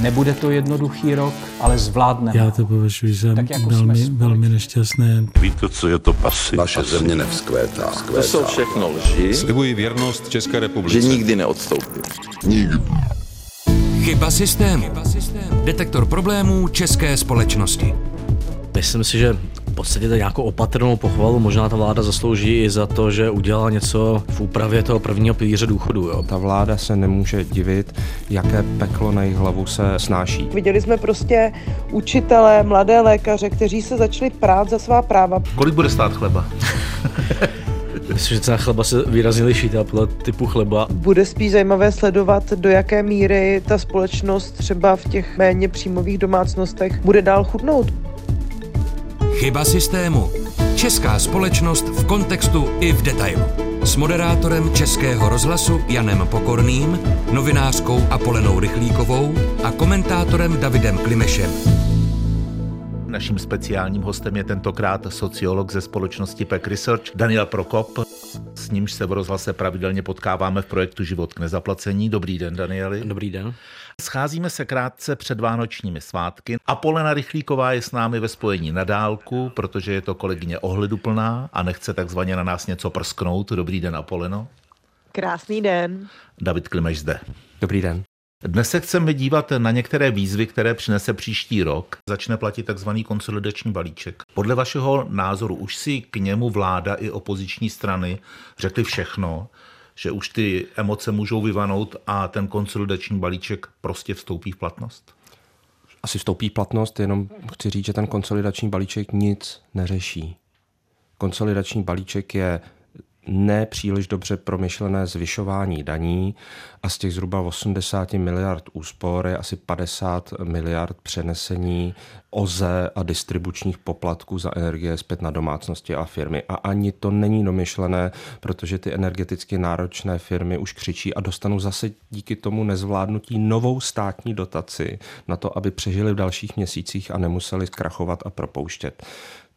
Nebude to jednoduchý rok, ale zvládneme. Já to považuji za tak jako velmi, velmi nešťastné. Víte, co je to pasy? Naše země nevzkvétá. To jsou všechno lži. Slibuji věrnost České republice. Že nikdy neodstoupím. Nikdy. Chyba systému. Detektor problémů české společnosti. Myslím si, že podstatě to nějakou opatrnou pochvalu možná ta vláda zaslouží i za to, že udělala něco v úpravě toho prvního pilíře důchodu. Jo. Ta vláda se nemůže divit, jaké peklo na jejich hlavu se snáší. Viděli jsme prostě učitele, mladé lékaře, kteří se začali prát za svá práva. Kolik bude stát chleba? Myslím, že cena chleba se výrazně liší podle typu chleba. Bude spíš zajímavé sledovat, do jaké míry ta společnost třeba v těch méně příjmových domácnostech bude dál chudnout. Chyba systému. Česká společnost v kontextu i v detailu. S moderátorem Českého rozhlasu Janem Pokorným, novinářkou Apolenou Rychlíkovou a komentátorem Davidem Klimešem. Naším speciálním hostem je tentokrát sociolog ze společnosti PEC Research Daniel Prokop. S nímž se v rozhlase pravidelně potkáváme v projektu Život k nezaplacení. Dobrý den, Danieli. Dobrý den. Scházíme se krátce před vánočními svátky. Apolena Rychlíková je s námi ve spojení na dálku, protože je to kolegyně ohleduplná a nechce takzvaně na nás něco prsknout. Dobrý den, Apoleno. Krásný den. David Klimeš zde. Dobrý den. Dnes se chceme dívat na některé výzvy, které přinese příští rok. Začne platit takzvaný konsolidační balíček. Podle vašeho názoru už si k němu vláda i opoziční strany řekli všechno, že už ty emoce můžou vyvanout a ten konsolidační balíček prostě vstoupí v platnost? Asi vstoupí v platnost, jenom chci říct, že ten konsolidační balíček nic neřeší. Konsolidační balíček je nepříliš dobře promyšlené zvyšování daní a z těch zhruba 80 miliard úspor je asi 50 miliard přenesení OZE a distribučních poplatků za energie zpět na domácnosti a firmy. A ani to není domyšlené, protože ty energeticky náročné firmy už křičí a dostanou zase díky tomu nezvládnutí novou státní dotaci na to, aby přežili v dalších měsících a nemuseli zkrachovat a propouštět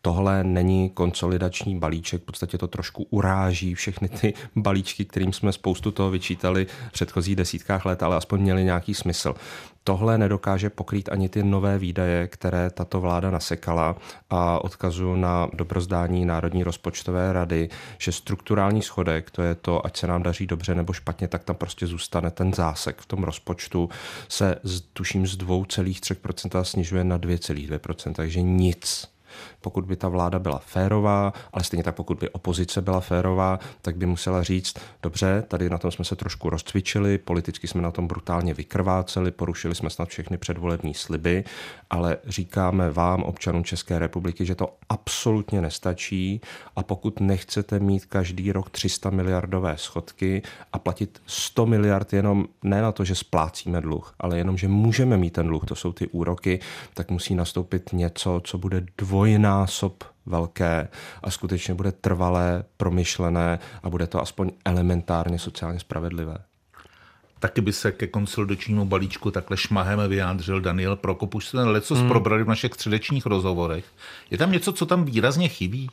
tohle není konsolidační balíček, v podstatě to trošku uráží všechny ty balíčky, kterým jsme spoustu toho vyčítali v předchozích desítkách let, ale aspoň měli nějaký smysl. Tohle nedokáže pokrýt ani ty nové výdaje, které tato vláda nasekala a odkazu na dobrozdání Národní rozpočtové rady, že strukturální schodek, to je to, ať se nám daří dobře nebo špatně, tak tam prostě zůstane ten zásek v tom rozpočtu, se tuším z 2,3% snižuje na 2,2%, takže nic pokud by ta vláda byla férová, ale stejně tak pokud by opozice byla férová, tak by musela říct, dobře, tady na tom jsme se trošku rozcvičili, politicky jsme na tom brutálně vykrváceli, porušili jsme snad všechny předvolební sliby, ale říkáme vám, občanům České republiky, že to absolutně nestačí a pokud nechcete mít každý rok 300 miliardové schodky a platit 100 miliard jenom ne na to, že splácíme dluh, ale jenom, že můžeme mít ten dluh, to jsou ty úroky, tak musí nastoupit něco, co bude dvojnásob velké a skutečně bude trvalé, promyšlené a bude to aspoň elementárně sociálně spravedlivé. Taky by se ke konsolidačnímu balíčku takhle šmahem vyjádřil Daniel Prokop. Už ten leco hmm. probrali v našich středečních rozhovorech. Je tam něco, co tam výrazně chybí?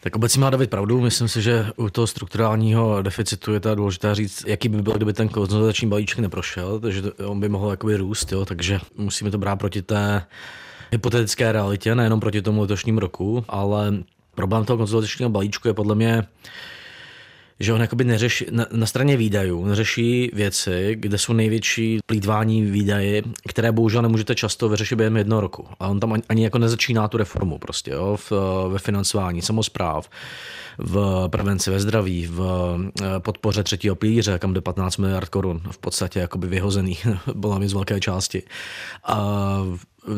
Tak obecně má David pravdu. Myslím si, že u toho strukturálního deficitu je ta důležité říct, jaký by byl, kdyby ten konsolidační balíček neprošel, takže on by mohl jakoby růst, jo, takže musíme to brát proti té hypotetické realitě, nejenom proti tomu letošnímu roku, ale problém toho konsolidačního balíčku je podle mě že on jakoby neřeší, na, na straně výdajů neřeší věci, kde jsou největší plítvání výdaje, které bohužel nemůžete často vyřešit během jednoho roku. A on tam ani, ani jako nezačíná tu reformu prostě, jo, v, ve financování samozpráv, v prevenci ve zdraví, v eh, podpoře třetího pilíře, kam jde 15 miliard korun, v podstatě jakoby vyhozený, byla mi z velké části. A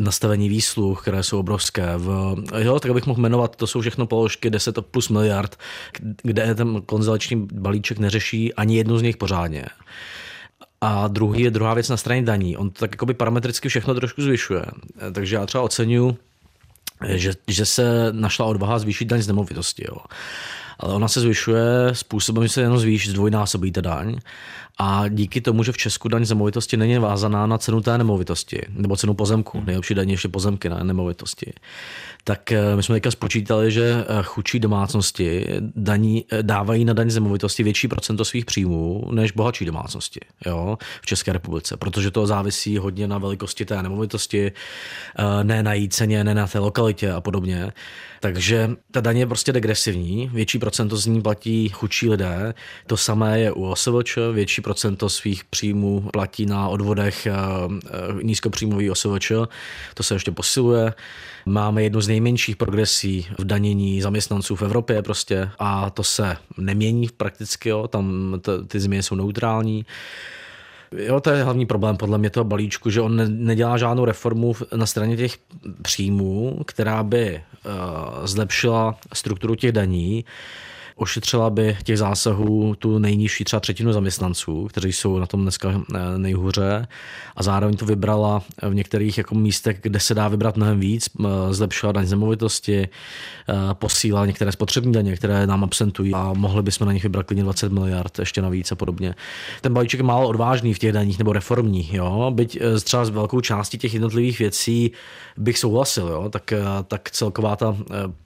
nastavení výsluh, které jsou obrovské. V, jo, tak abych mohl jmenovat, to jsou všechno položky 10 plus miliard, kde ten konzolační balíček neřeší ani jednu z nich pořádně. A druhý je druhá věc na straně daní. On to tak jakoby parametricky všechno trošku zvyšuje. Takže já třeba oceňuji, že, že se našla odvaha zvýšit daň z nemovitosti. Jo. Ale ona se zvyšuje způsobem, že se jenom zvýší, zdvojnásobí ta daň. A díky tomu, že v Česku daň z nemovitosti není vázaná na cenu té nemovitosti, nebo cenu pozemku, hmm. nejlepší daň ještě pozemky na nemovitosti, tak eh, my jsme teďka spočítali, že eh, chudší domácnosti daní, eh, dávají na daň z nemovitosti větší procento svých příjmů než bohatší domácnosti jo, v České republice, protože to závisí hodně na velikosti té nemovitosti, ne na její ceně, ne na té lokalitě a podobně. Takže ta daň je prostě degresivní, větší procento z ní platí chudší lidé. To samé je u OSVČ, větší procento svých příjmů platí na odvodech nízkopříjmový OSVČ, to se ještě posiluje. Máme jednu z nejmenších progresí v danění zaměstnanců v Evropě prostě a to se nemění prakticky, jo, tam ty změny jsou neutrální. Jo, to je hlavní problém podle mě toho balíčku, že on ne, nedělá žádnou reformu na straně těch příjmů, která by uh, zlepšila strukturu těch daní ošetřila by těch zásahů tu nejnižší třeba třetinu zaměstnanců, kteří jsou na tom dneska eh, nejhůře a zároveň to vybrala v některých jako místech, kde se dá vybrat mnohem víc, zlepšila daň zemovitosti, eh, posílala některé spotřební daně, které nám absentují a mohli bychom na nich vybrat klidně 20 miliard ještě navíc a podobně. Ten balíček je málo odvážný v těch daních nebo reformních, jo? byť eh, třeba s velkou částí těch jednotlivých věcí bych souhlasil, jo? Tak, tak celková ta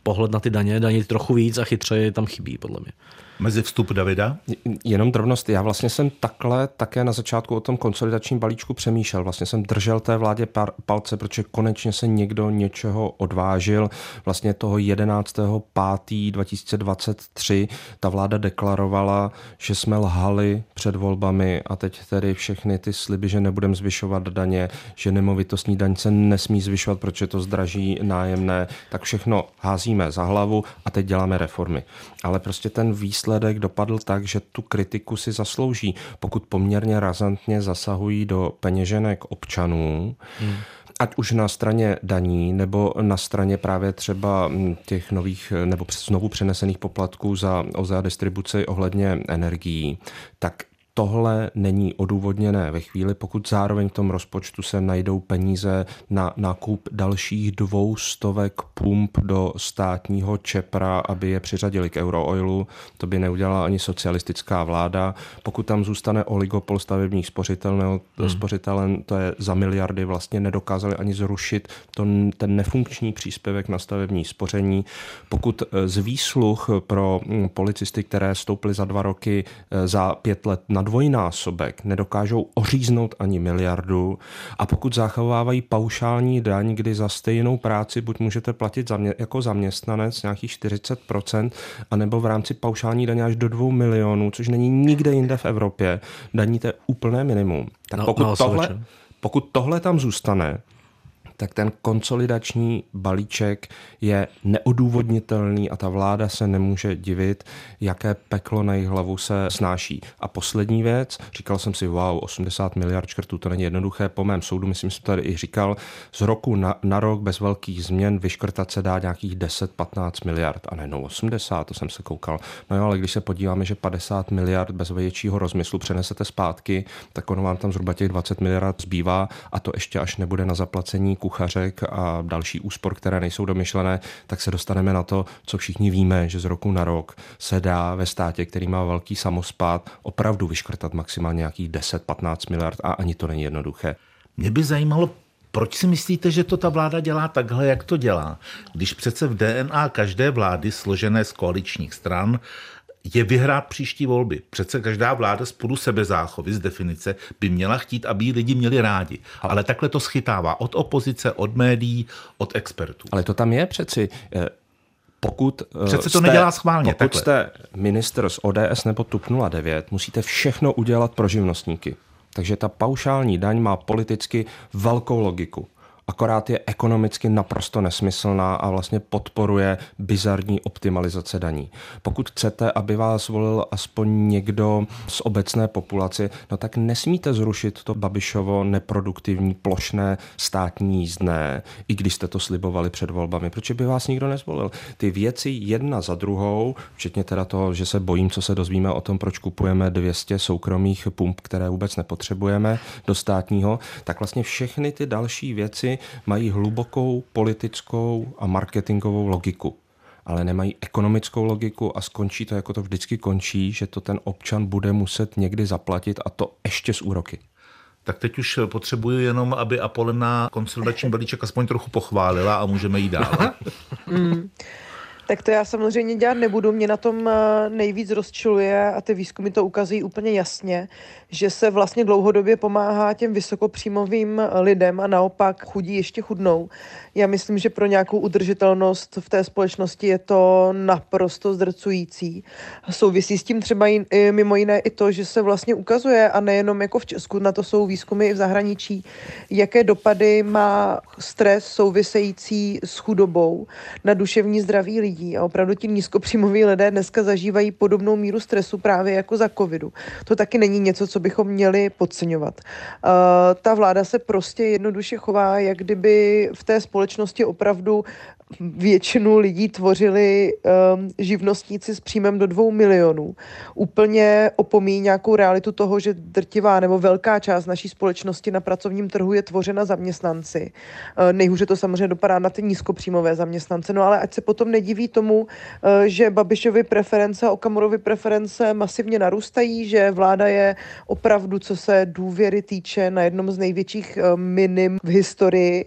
pohled na ty daně, daně trochu víc a chytře tam chybí podle mě. Mezi vstup Davida? Jenom drobnost. Já vlastně jsem takhle také na začátku o tom konsolidačním balíčku přemýšlel. Vlastně jsem držel té vládě palce, protože konečně se někdo něčeho odvážil. Vlastně toho 11.5.2023 ta vláda deklarovala, že jsme lhali před volbami a teď tedy všechny ty sliby, že nebudeme zvyšovat daně, že nemovitostní daň se nesmí zvyšovat, protože to zdraží nájemné, tak všechno házíme za hlavu a teď děláme reformy. Ale prostě ten výsledek výsledek dopadl tak, že tu kritiku si zaslouží, pokud poměrně razantně zasahují do peněženek občanů. Hmm ať už na straně daní nebo na straně právě třeba těch nových nebo znovu přenesených poplatků za OZA distribuci ohledně energií, tak tohle není odůvodněné ve chvíli, pokud zároveň v tom rozpočtu se najdou peníze na nákup dalších dvou stovek pump do státního čepra, aby je přiřadili k Eurooilu. To by neudělala ani socialistická vláda. Pokud tam zůstane oligopol stavebních spořitelen, hmm. spořitelen, to je za miliardy, vlastně nedokázali ani zrušit to, ten nefunkční příspěvek na stavební spoření. Pokud eh, z výsluh pro hm, policisty, které stouply za dva roky eh, za pět let na dvojnásobek, nedokážou oříznout ani miliardu a pokud zachovávají paušální daň, kdy za stejnou práci buď můžete platit zamě- jako zaměstnanec nějakých 40%, anebo v rámci paušální daně až do 2 milionů, což není nikde jinde v Evropě, daníte úplné minimum. Tak pokud, no, tohle, pokud tohle tam zůstane, tak ten konsolidační balíček je neodůvodnitelný a ta vláda se nemůže divit, jaké peklo na jejich hlavu se snáší. A poslední věc, říkal jsem si, wow, 80 miliard škrtů, to není jednoduché, po mém soudu, myslím, že tady i říkal, z roku na, na rok bez velkých změn vyškrtat se dá nějakých 10-15 miliard a ne 80, to jsem se koukal. No jo, ale když se podíváme, že 50 miliard bez většího rozmyslu přenesete zpátky, tak ono vám tam zhruba těch 20 miliard zbývá a to ještě až nebude na zaplacení kuchařek a další úspor, které nejsou domyšlené, tak se dostaneme na to, co všichni víme, že z roku na rok se dá ve státě, který má velký samospát, opravdu vyškrtat maximálně nějakých 10-15 miliard a ani to není jednoduché. Mě by zajímalo, proč si myslíte, že to ta vláda dělá takhle, jak to dělá? Když přece v DNA každé vlády složené z koaličních stran je vyhrát příští volby. Přece každá vláda půdu sebezáchovy z definice by měla chtít, aby ji lidi měli rádi. Ale takhle to schytává od opozice, od médií, od expertů. Ale to tam je přeci. Eh, pokud eh, Přece to jste, nedělá schválně. Pokud takhle. jste minister z ODS nebo TUP 09, musíte všechno udělat pro živnostníky. Takže ta paušální daň má politicky velkou logiku akorát je ekonomicky naprosto nesmyslná a vlastně podporuje bizarní optimalizace daní. Pokud chcete, aby vás volil aspoň někdo z obecné populace, no tak nesmíte zrušit to Babišovo neproduktivní plošné státní jízdné, i když jste to slibovali před volbami. Proč by vás nikdo nezvolil? Ty věci jedna za druhou, včetně teda toho, že se bojím, co se dozvíme o tom, proč kupujeme 200 soukromých pump, které vůbec nepotřebujeme do státního, tak vlastně všechny ty další věci mají hlubokou politickou a marketingovou logiku. ale nemají ekonomickou logiku a skončí to, jako to vždycky končí, že to ten občan bude muset někdy zaplatit a to ještě s úroky. Tak teď už potřebuji jenom, aby Apolena konsolidační balíček aspoň trochu pochválila a můžeme jít dál. mm. Tak to já samozřejmě dělat nebudu. Mě na tom eh, nejvíc rozčiluje a ty výzkumy to ukazují úplně jasně, že se vlastně dlouhodobě pomáhá těm vysokopříjmovým lidem a naopak chudí ještě chudnou. Já myslím, že pro nějakou udržitelnost v té společnosti je to naprosto zdrcující. Souvisí s tím třeba i, mimo jiné i to, že se vlastně ukazuje, a nejenom jako v Česku, na to jsou výzkumy i v zahraničí, jaké dopady má stres související s chudobou na duševní zdraví lidí. A opravdu ti nízkopříjmoví lidé dneska zažívají podobnou míru stresu právě jako za covidu. To taky není něco, co bychom měli podceňovat. Uh, ta vláda se prostě jednoduše chová, jak kdyby v té společnosti společnosti opravdu většinu lidí tvořili um, živnostníci s příjmem do dvou milionů. Úplně opomíjí nějakou realitu toho, že drtivá nebo velká část naší společnosti na pracovním trhu je tvořena zaměstnanci. Uh, nejhůře to samozřejmě dopadá na ty nízkopříjmové zaměstnance, no ale ať se potom nediví tomu, uh, že Babišovy preference a Okamurovy preference masivně narůstají, že vláda je opravdu, co se důvěry týče, na jednom z největších uh, minim v historii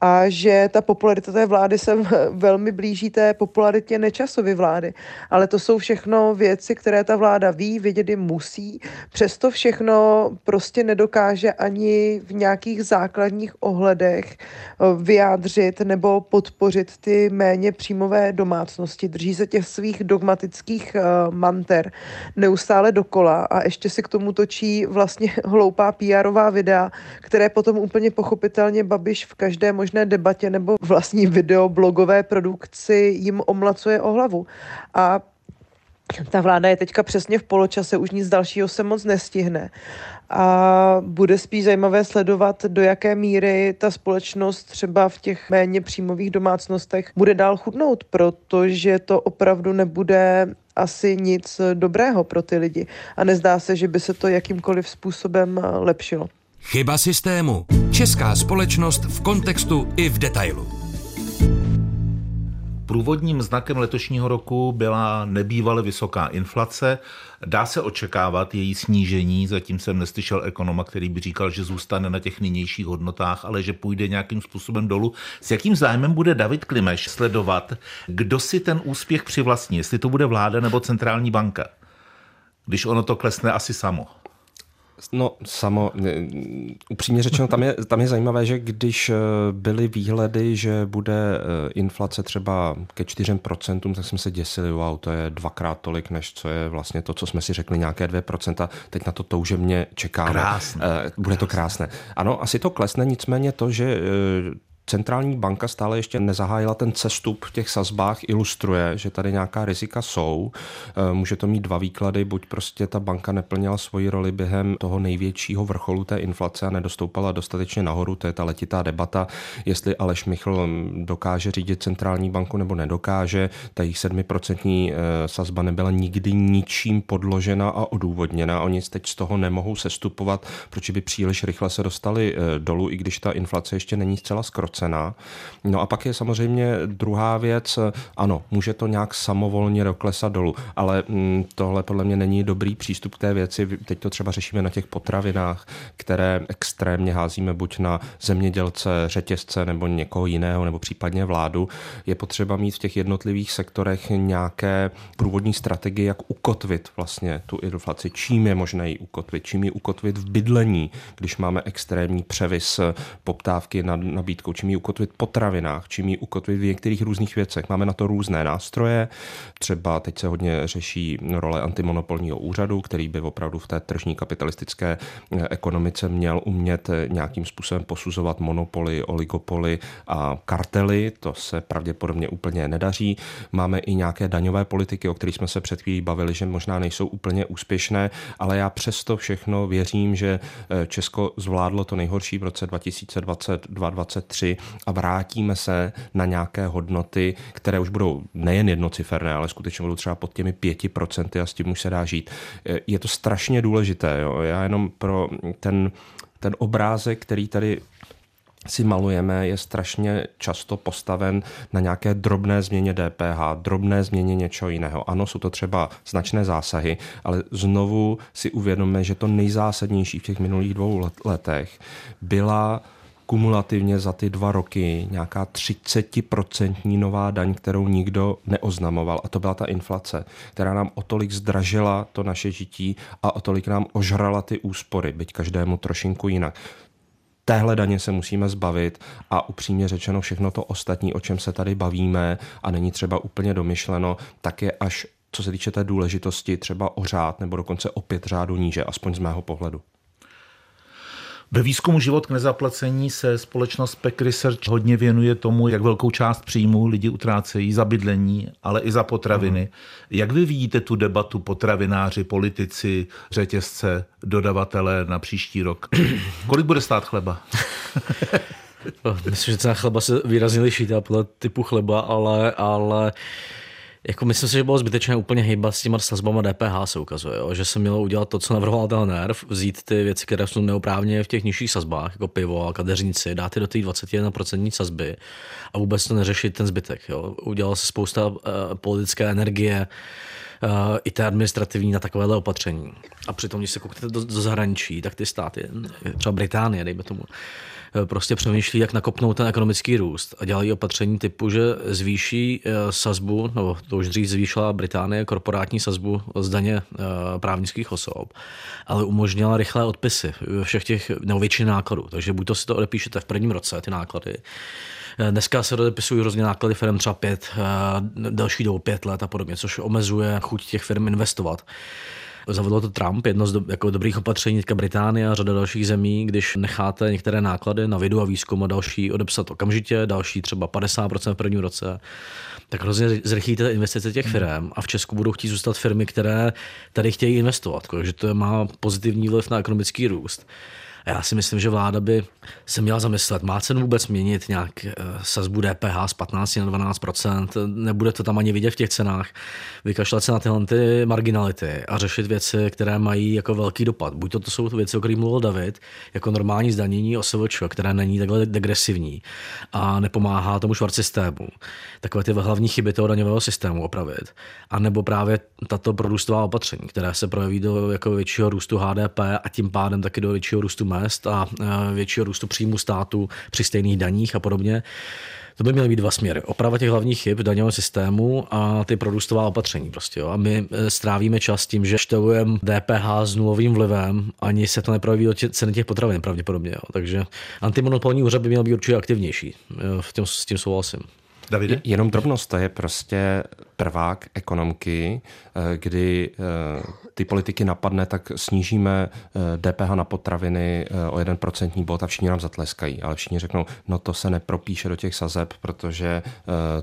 a že ta popularita té vlády se velmi blíží té popularitě nečasovy vlády. Ale to jsou všechno věci, které ta vláda ví, vědět je musí. Přesto všechno prostě nedokáže ani v nějakých základních ohledech eh, vyjádřit nebo podpořit ty méně příjmové domácnosti. Drží se těch svých dogmatických uh, manter neustále dokola a ještě si k tomu točí vlastně hloupá PRová videa, které potom úplně pochopitelně Babiš v každé možné debatě nebo vlastní video blogové produkci jim omlacuje o hlavu. A ta vláda je teďka přesně v poločase, už nic dalšího se moc nestihne. A bude spíš zajímavé sledovat, do jaké míry ta společnost třeba v těch méně příjmových domácnostech bude dál chudnout, protože to opravdu nebude asi nic dobrého pro ty lidi. A nezdá se, že by se to jakýmkoliv způsobem lepšilo. Chyba systému. Česká společnost v kontextu i v detailu. Průvodním znakem letošního roku byla nebývale vysoká inflace. Dá se očekávat její snížení, zatím jsem neslyšel ekonoma, který by říkal, že zůstane na těch nynějších hodnotách, ale že půjde nějakým způsobem dolů. S jakým zájmem bude David Klimeš sledovat, kdo si ten úspěch přivlastní, jestli to bude vláda nebo centrální banka? Když ono to klesne asi samo. No, samo, upřímně řečeno, tam je, tam je zajímavé, že když eh, byly výhledy, že bude eh, inflace třeba ke 4%, tak jsme se děsili, wow, to je dvakrát tolik, než co je vlastně to, co jsme si řekli, nějaké 2%. Teď na to toužebně čekáme. Krásné. Bude to krásné. Ano, asi to klesne, nicméně to, že centrální banka stále ještě nezahájila ten cestup v těch sazbách, ilustruje, že tady nějaká rizika jsou. Eh, může to mít dva výklady, buď prostě ta banka neplnila svoji roli během toho největšího vrcholu té inflace a nedostoupala dostatečně nahoru, to je ta letitá debata, jestli Aleš Michl hm, dokáže řídit centrální banku nebo nedokáže. Ta jejich 7% eh, sazba nebyla nikdy ničím podložena a odůvodněna. Oni teď z toho nemohou sestupovat, proč by příliš rychle se dostali eh, dolů, i když ta inflace ještě není zcela skrocená cena. No a pak je samozřejmě druhá věc, ano, může to nějak samovolně doklesat dolů, ale mm, tohle podle mě není dobrý přístup k té věci. Teď to třeba řešíme na těch potravinách, které extrémně házíme buď na zemědělce, řetězce nebo někoho jiného, nebo případně vládu. Je potřeba mít v těch jednotlivých sektorech nějaké průvodní strategie, jak ukotvit vlastně tu inflaci, čím je možné ji ukotvit, čím ji ukotvit v bydlení, když máme extrémní převis poptávky na nabídku, čím ji ukotvit v potravinách, čím ji ukotvit v některých různých věcech. Máme na to různé nástroje, třeba teď se hodně řeší role antimonopolního úřadu, který by opravdu v té tržní kapitalistické eh, ekonomice měl umět eh, nějakým způsobem posuzovat monopoly, oligopoly a kartely. To se pravděpodobně úplně nedaří. Máme i nějaké daňové politiky, o kterých jsme se před chvílí bavili, že možná nejsou úplně úspěšné, ale já přesto všechno věřím, že eh, Česko zvládlo to nejhorší v roce 2022-2023 a vrátíme se na nějaké hodnoty, které už budou nejen jednociferné, ale skutečně budou třeba pod těmi pěti procenty a s tím už se dá žít. Je to strašně důležité. Jo? Já jenom pro ten, ten obrázek, který tady si malujeme, je strašně často postaven na nějaké drobné změně DPH, drobné změně něčeho jiného. Ano, jsou to třeba značné zásahy, ale znovu si uvědomíme, že to nejzásadnější v těch minulých dvou letech byla kumulativně za ty dva roky nějaká 30% nová daň, kterou nikdo neoznamoval. A to byla ta inflace, která nám o tolik zdražila to naše žití a o tolik nám ožrala ty úspory, byť každému trošinku jinak. Téhle daně se musíme zbavit a upřímně řečeno všechno to ostatní, o čem se tady bavíme a není třeba úplně domyšleno, tak je až co se týče té důležitosti, třeba o řád nebo dokonce o pět řádů níže, aspoň z mého pohledu. Ve výzkumu Život k nezaplacení se společnost Peck Research hodně věnuje tomu, jak velkou část příjmů lidi utrácejí za bydlení, ale i za potraviny. Mm. Jak vy vidíte tu debatu potravináři, politici, řetězce, dodavatele na příští rok? Kolik bude stát chleba? Myslím, že cena chleba se výrazně liší podle typu chleba, ale, ale jako myslím si, že bylo zbytečné úplně hýbat s těma sazbama DPH, se ukazuje, jo? že se mělo udělat to, co navrhoval ten NERV, vzít ty věci, které jsou neoprávně v těch nižších sazbách, jako pivo a kadeřnici, dát je do té 21% sazby a vůbec to neřešit ten zbytek. Jo? Udělala se spousta uh, politické energie, uh, i té administrativní na takovéhle opatření. A přitom, když se kouknete do, do zahraničí, tak ty státy, třeba Británie, dejme tomu, Eh, prostě přemýšlí, jak nakopnout ten ekonomický růst a dělají opatření typu, že zvýší eh, sazbu, nebo to už dřív zvýšila Británie, korporátní sazbu z daně eh, právnických osob, ale umožnila rychlé odpisy všech těch, nebo většiny nákladů. Takže buď to si to odepíšete v prvním roce, ty náklady, Dneska se odepisují hrozně náklady firm třeba pět, další dobu pět let a podobně, což omezuje chuť těch firm investovat. Zavedlo to Trump, jedno z do, jako dobrých opatření, teďka Británie a řada dalších zemí, když necháte některé náklady na vědu a výzkum a další odepsat okamžitě, další třeba 50% v prvním roce, tak hrozně zrychlíte investice těch firm a v Česku budou chtít zůstat firmy, které tady chtějí investovat, takže to má pozitivní vliv na ekonomický růst. A já si myslím, že vláda by se měla zamyslet, má cenu vůbec měnit nějak eh, sazbu DPH z 15 na 12% nebude to tam ani vidět v těch cenách. Vykašlat se na tyhle ty marginality a řešit věci, které mají jako velký dopad. Buď to, to jsou věci, o kterých mluvil David, jako normální zdanění OSVČ, které není takhle degresivní a nepomáhá tomu švart systému. Takové ty hlavní chyby toho daňového systému opravit. A nebo právě tato prorůstová opatření, které se projeví do jako většího růstu HDP a tím pádem taky do většího růstu mest a e, většího růstu příjmu státu při stejných daních a podobně. To by měly být dva směry. Oprava těch hlavních chyb v daňovém systému a ty prorůstová opatření. Prostě, jo. A my e, strávíme čas tím, že števujeme DPH s nulovým vlivem, ani se to neprojeví do ceny těch potravin pravděpodobně. Jo. Takže antimonopolní úřad by měl být určitě aktivnější. V tím, s tím souhlasím. Davide? Jenom drobnost, to je prostě prvák ekonomky, eh, kdy eh, ty politiky napadne, tak snížíme DPH eh, na potraviny o jeden procentní bod a všichni nám zatleskají. Ale všichni řeknou, no to se nepropíše do těch sazeb, protože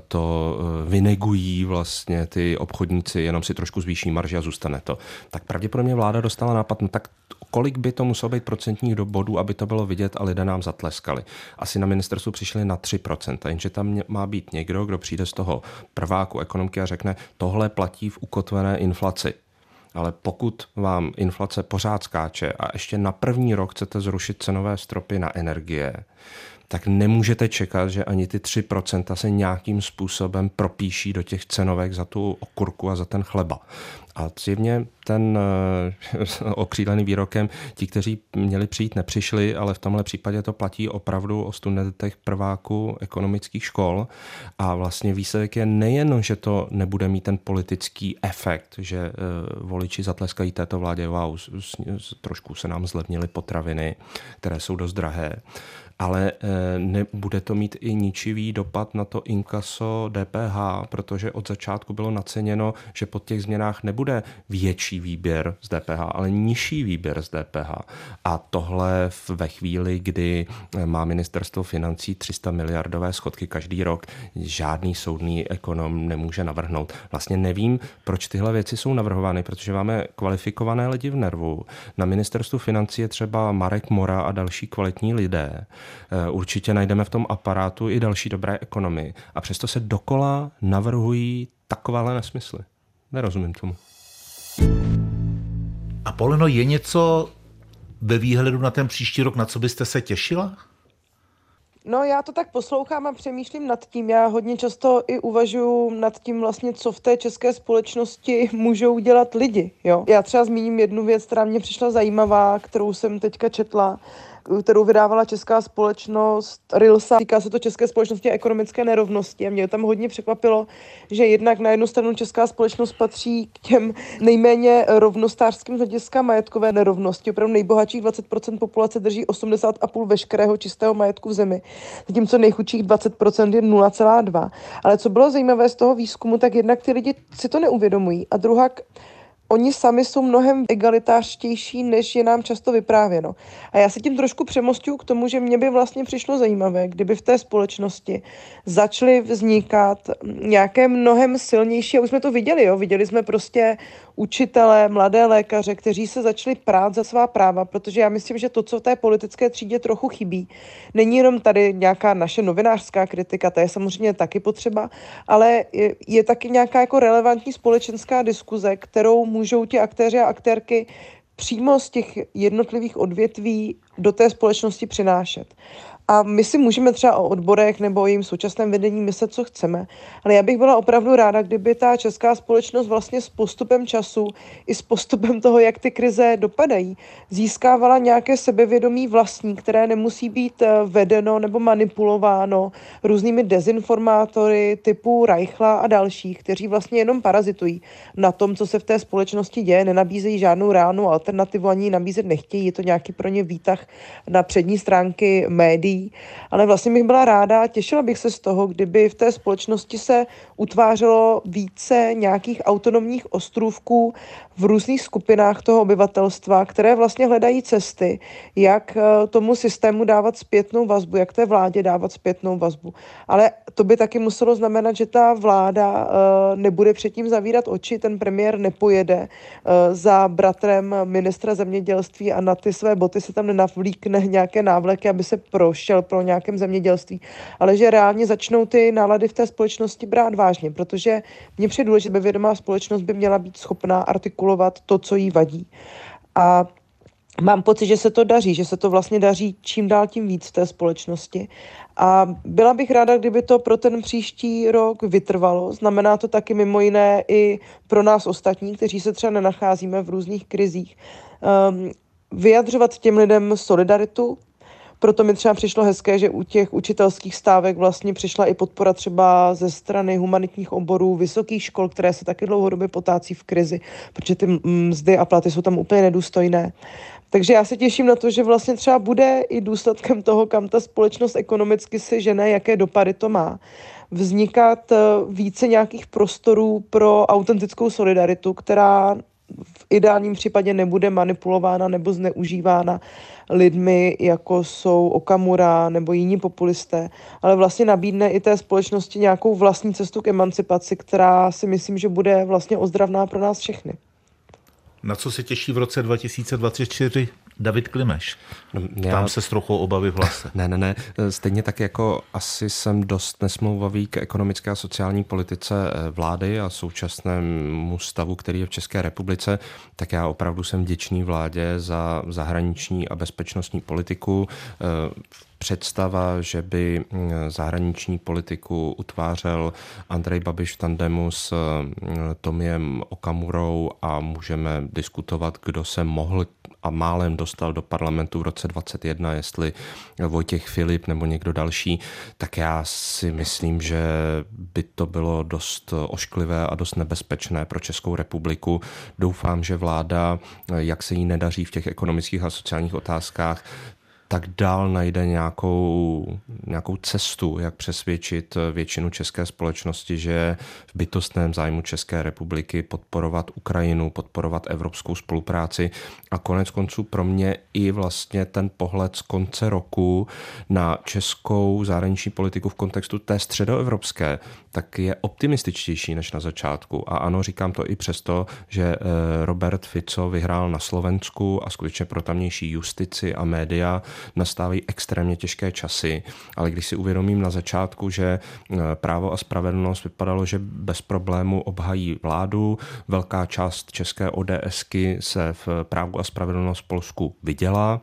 to vynegují vlastně ty obchodníci, jenom si trošku zvýší marži a zůstane to. Tak pravděpodobně vláda dostala nápad, no tak kolik by to muselo být procentních bodů, aby to bylo vidět a lidé nám zatleskali. Asi na ministerstvu přišli na 3%, jenže tam má být někdo, kdo přijde z toho prváku ekonomiky a řekne, tohle platí v ukotvené inflaci. Ale pokud vám inflace pořád skáče a ještě na první rok chcete zrušit cenové stropy na energie, tak nemůžete čekat, že ani ty 3% se nějakým způsobem propíší do těch cenovek za tu okurku a za ten chleba. A zjevně ten eh, okřídlený výrokem, ti, kteří měli přijít, nepřišli, ale v tomhle případě to platí opravdu o studentech prváků ekonomických škol. A vlastně výsledek je nejen, že to nebude mít ten politický efekt, že eh, voliči zatleskají této vládě, wow, trošku se nám zlevnily potraviny, které jsou dost drahé, ale eh, nebude to mít i ničivý dopad na to inkaso DPH, protože od začátku bylo naceněno, že po těch změnách nebude větší výběr z DPH, ale nižší výběr z DPH. A tohle ve chvíli, kdy eh, má ministerstvo financí 300 miliardové schodky každý rok, žádný soudný ekonom nemůže navrhnout. Vlastně nevím, proč tyhle věci jsou navrhovány, protože máme kvalifikované lidi v nervu. Na ministerstvu financí je třeba Marek Mora a další kvalitní lidé. Eh, určitě najdeme v tom aparátu i další dobré ekonomii. A přesto se dokola navrhují takovéhle nesmysly. Nerozumím tomu. A Poleno, je něco ve výhledu na ten příští rok, na co byste se těšila? No já to tak poslouchám a přemýšlím nad tím. Já hodně často i uvažuji nad tím vlastně, co v té české společnosti můžou dělat lidi. Jo? Já třeba zmíním jednu věc, která mě přišla zajímavá, kterou jsem teďka četla kterou vydávala česká společnost Rilsa. Týká se to české společnosti a ekonomické nerovnosti. A mě tam hodně překvapilo, že jednak na jednu stranu česká společnost patří k těm nejméně rovnostářským hlediska majetkové nerovnosti. Opravdu nejbohatších 20% populace drží 80,5 veškerého čistého majetku v zemi, zatímco nejchudších 20% je 0,2. Ale co bylo zajímavé z toho výzkumu, tak jednak ty lidi si to neuvědomují. A druhá oni sami jsou mnohem egalitářštější, než je nám často vyprávěno. A já se tím trošku přemostuju k tomu, že mě by vlastně přišlo zajímavé, kdyby v té společnosti začaly vznikat nějaké mnohem silnější, a už jsme to viděli, jo? viděli jsme prostě učitele, mladé lékaře, kteří se začali prát za svá práva, protože já myslím, že to, co v té politické třídě trochu chybí, není jenom tady nějaká naše novinářská kritika, ta je samozřejmě taky potřeba, ale je, je taky nějaká jako relevantní společenská diskuze, kterou můžou ti aktéři a aktérky přímo z těch jednotlivých odvětví do té společnosti přinášet. A my si můžeme třeba o odborech nebo o jejím současném vedení myslet, co chceme, ale já bych byla opravdu ráda, kdyby ta česká společnost vlastně s postupem času i s postupem toho, jak ty krize dopadají, získávala nějaké sebevědomí vlastní, které nemusí být eh, vedeno nebo manipulováno různými dezinformátory typu Reichla a dalších, kteří vlastně jenom parazitují na tom, co se v té společnosti děje, nenabízejí žádnou reálnou alternativu, ani nabízet nechtějí, je to nějaký pro ně výtah na přední stránky médií, ale vlastně bych byla ráda těšila bych se z toho, kdyby v té společnosti se utvářelo více nějakých autonomních ostrůvků v různých skupinách toho obyvatelstva, které vlastně hledají cesty, jak eh, tomu systému dávat zpětnou vazbu, jak té vládě dávat zpětnou vazbu. Ale to by taky muselo znamenat, že ta vláda eh, nebude předtím zavírat oči, ten premiér nepojede eh, za bratrem ministra zemědělství a na ty své boty se tam nenavlíkne nějaké návleky, aby se prošel pro nějakém zemědělství, ale že reálně začnou ty nálady v té společnosti brát vážně, protože mě přijde že vědomá společnost by měla být schopná artikulovat to, co jí vadí. A mám pocit, že se to daří, že se to vlastně daří čím dál tím víc v té společnosti. A byla bych ráda, kdyby to pro ten příští rok vytrvalo. Znamená to taky mimo jiné i pro nás ostatní, kteří se třeba nenacházíme v různých krizích. Um, vyjadřovat těm lidem solidaritu, proto mi třeba přišlo hezké, že u těch učitelských stávek vlastně přišla i podpora třeba ze strany humanitních oborů, vysokých škol, které se taky dlouhodobě potácí v krizi, protože ty mzdy a platy jsou tam úplně nedůstojné. Takže já se těším na to, že vlastně třeba bude i důsledkem toho, kam ta společnost ekonomicky se žene, jaké dopady to má, vznikat eh, více nějakých prostorů pro autentickou solidaritu, která ideálním případě nebude manipulována nebo zneužívána lidmi, jako jsou Okamura nebo jiní populisté, ale vlastně nabídne i té společnosti nějakou vlastní cestu k emancipaci, která si myslím, že bude vlastně ozdravná pro nás všechny. Na co se těší v roce 2024 David Klimeš? No, já... Tam se s trochou obavy v hlase. Ne, ne, ne. Stejně tak jako asi jsem dost nesmouvavý k ekonomické a sociální politice eh, vlády a současnému stavu, který je v České republice, tak já opravdu jsem vděčný vládě za zahraniční a bezpečnostní politiku. Eh, představa, že by mm, zahraniční politiku utvářel Andrej Babiš v tandemu s mm, Tomiem Okamurou a můžeme diskutovat, kdo se mohl a málem dostal do parlamentu v roce 2021, jestli Vojtěch Filip nebo někdo další, tak já si myslím, že by to bylo dost ošklivé a dost nebezpečné pro Českou republiku. Doufám, že vláda, jak se jí nedaří v těch ekonomických a sociálních otázkách, tak dál najde nějakou, nějakou cestu, jak přesvědčit většinu české společnosti, že v bytostném zájmu České republiky podporovat Ukrajinu, podporovat evropskou spolupráci a konec konců pro mě i vlastně ten pohled z konce roku na českou zahraniční politiku v kontextu té středoevropské, tak je optimističtější než na začátku. A ano, říkám to i přesto, že eh, Robert Fico vyhrál na Slovensku a skutečně pro tamnější justici a média nastávají extrémně těžké časy, ale když si uvědomím na začátku, že eh, právo a spravedlnost vypadalo, že bez problému obhají vládu, velká část české ODSky se v právu a spravedlnost Polsku viděla,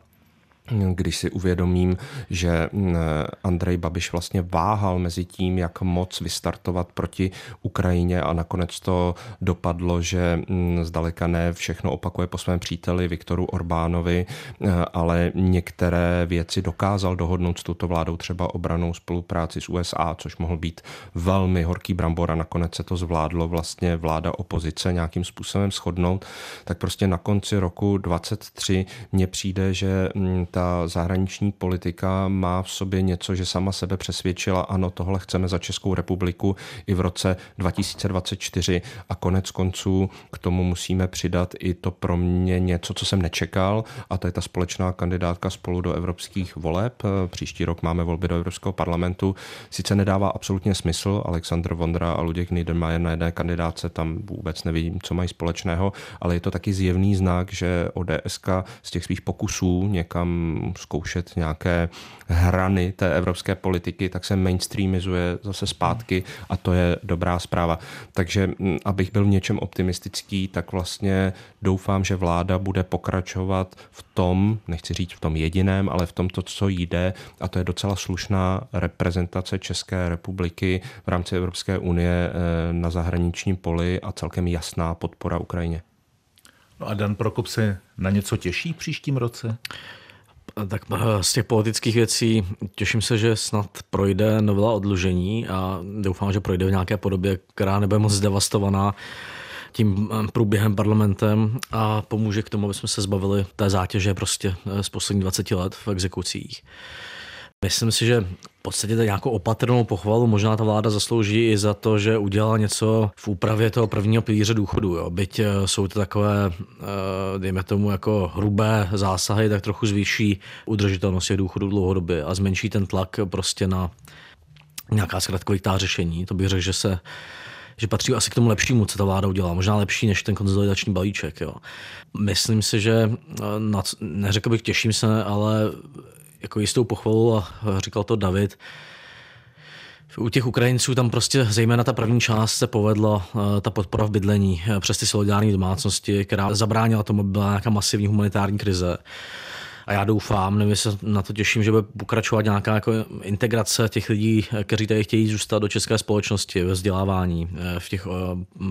když si uvědomím, že mm, Andrej Babiš vlastně váhal mezi tím, jak moc vystartovat proti Ukrajině a nakonec to dopadlo, že mm, zdaleka ne všechno opakuje po svém příteli Viktoru Orbánovi, eh, ale některé věci dokázal dohodnout s touto vládou, třeba obranou spolupráci s USA, což mohl být velmi horký brambor a nakonec se to zvládlo vlastně vláda opozice nějakým způsobem shodnout, tak prostě na konci roku 23 mně přijde, že mm, ta zahraniční politika má v sobě něco, že sama sebe přesvědčila, ano, tohle chceme za Českou republiku i v roce 2024 a konec konců k tomu musíme přidat i to pro mě něco, co jsem nečekal a to je ta společná kandidátka spolu do evropských voleb. Příští rok máme volby do Evropského parlamentu. Sice nedává absolutně smysl, Aleksandr Vondra a Luděk Niedermayer na jedné kandidáce, tam vůbec nevidím, co mají společného, ale je to taky zjevný znak, že ODS z těch svých pokusů někam zkoušet nějaké hrany té evropské politiky, tak se mainstreamizuje zase zpátky a to je dobrá zpráva. Takže mm, abych byl v něčem optimistický, tak vlastně doufám, že vláda bude pokračovat v tom, nechci říct v tom jediném, ale v tom, to, co jde, a to je docela slušná reprezentace České republiky v rámci Evropské unie eh, na zahraničním poli a celkem jasná podpora Ukrajině. No a Dan Prokop se na něco těší v příštím roce? Tak eh, z těch politických věcí těším se, že snad projde novela odlužení a doufám, že projde v nějaké podobě, která nebude moc zdevastovaná tím eh, průběhem parlamentem a pomůže k tomu, aby jsme se zbavili té zátěže prostě eh, z posledních 20 let v exekucích. Myslím si, že v podstatě nějakou opatrnou pochvalu možná ta vláda zaslouží i za to, že udělala něco v úpravě toho prvního pilíře důchodu. Jo. Byť eh, jsou to takové, eh, dejme tomu, jako hrubé zásahy, tak trochu zvýší udržitelnost těch důchodů dlouhodobě a zmenší ten tlak prostě na nějaká zkratkovitá řešení. To bych řekl, že se že patří asi k tomu lepšímu, co ta vláda udělá. Možná lepší než ten konsolidační balíček. Jo. Myslím si, že eh, na, neřekl bych těším se, ale jako jistou pochvalu a říkal to David, u těch Ukrajinců tam prostě zejména ta první část se povedla, eh, ta podpora v bydlení eh, přes ty solidární domácnosti, která zabránila tomu, byla nějaká masivní humanitární krize. A já doufám, nevím, se na to těším, že bude pokračovat nějaká jako integrace těch lidí, eh, kteří tady chtějí zůstat do české společnosti ve vzdělávání, v těch